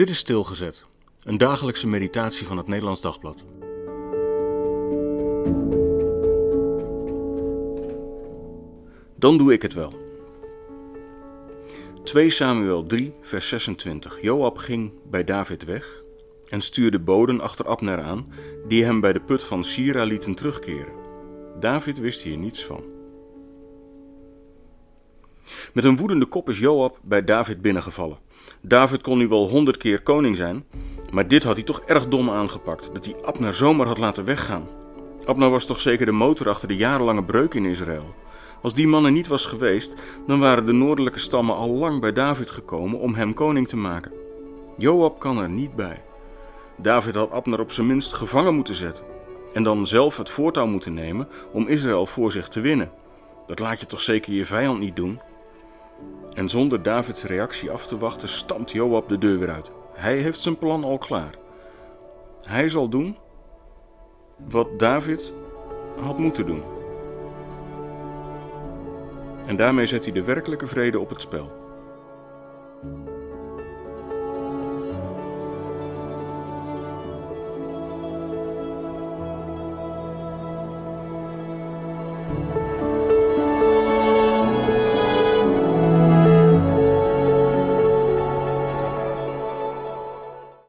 Dit is Stilgezet, een dagelijkse meditatie van het Nederlands Dagblad. Dan doe ik het wel. 2 Samuel 3, vers 26. Joab ging bij David weg en stuurde boden achter Abner aan, die hem bij de put van Sira lieten terugkeren. David wist hier niets van. Met een woedende kop is Joab bij David binnengevallen. David kon nu wel honderd keer koning zijn, maar dit had hij toch erg dom aangepakt, dat hij Abner zomaar had laten weggaan. Abner was toch zeker de motor achter de jarenlange breuk in Israël. Als die man er niet was geweest, dan waren de noordelijke stammen al lang bij David gekomen om hem koning te maken. Joab kan er niet bij. David had Abner op zijn minst gevangen moeten zetten en dan zelf het voortouw moeten nemen om Israël voor zich te winnen. Dat laat je toch zeker je vijand niet doen? En zonder Davids reactie af te wachten, stampt Joab de deur weer uit. Hij heeft zijn plan al klaar. Hij zal doen wat David had moeten doen. En daarmee zet hij de werkelijke vrede op het spel.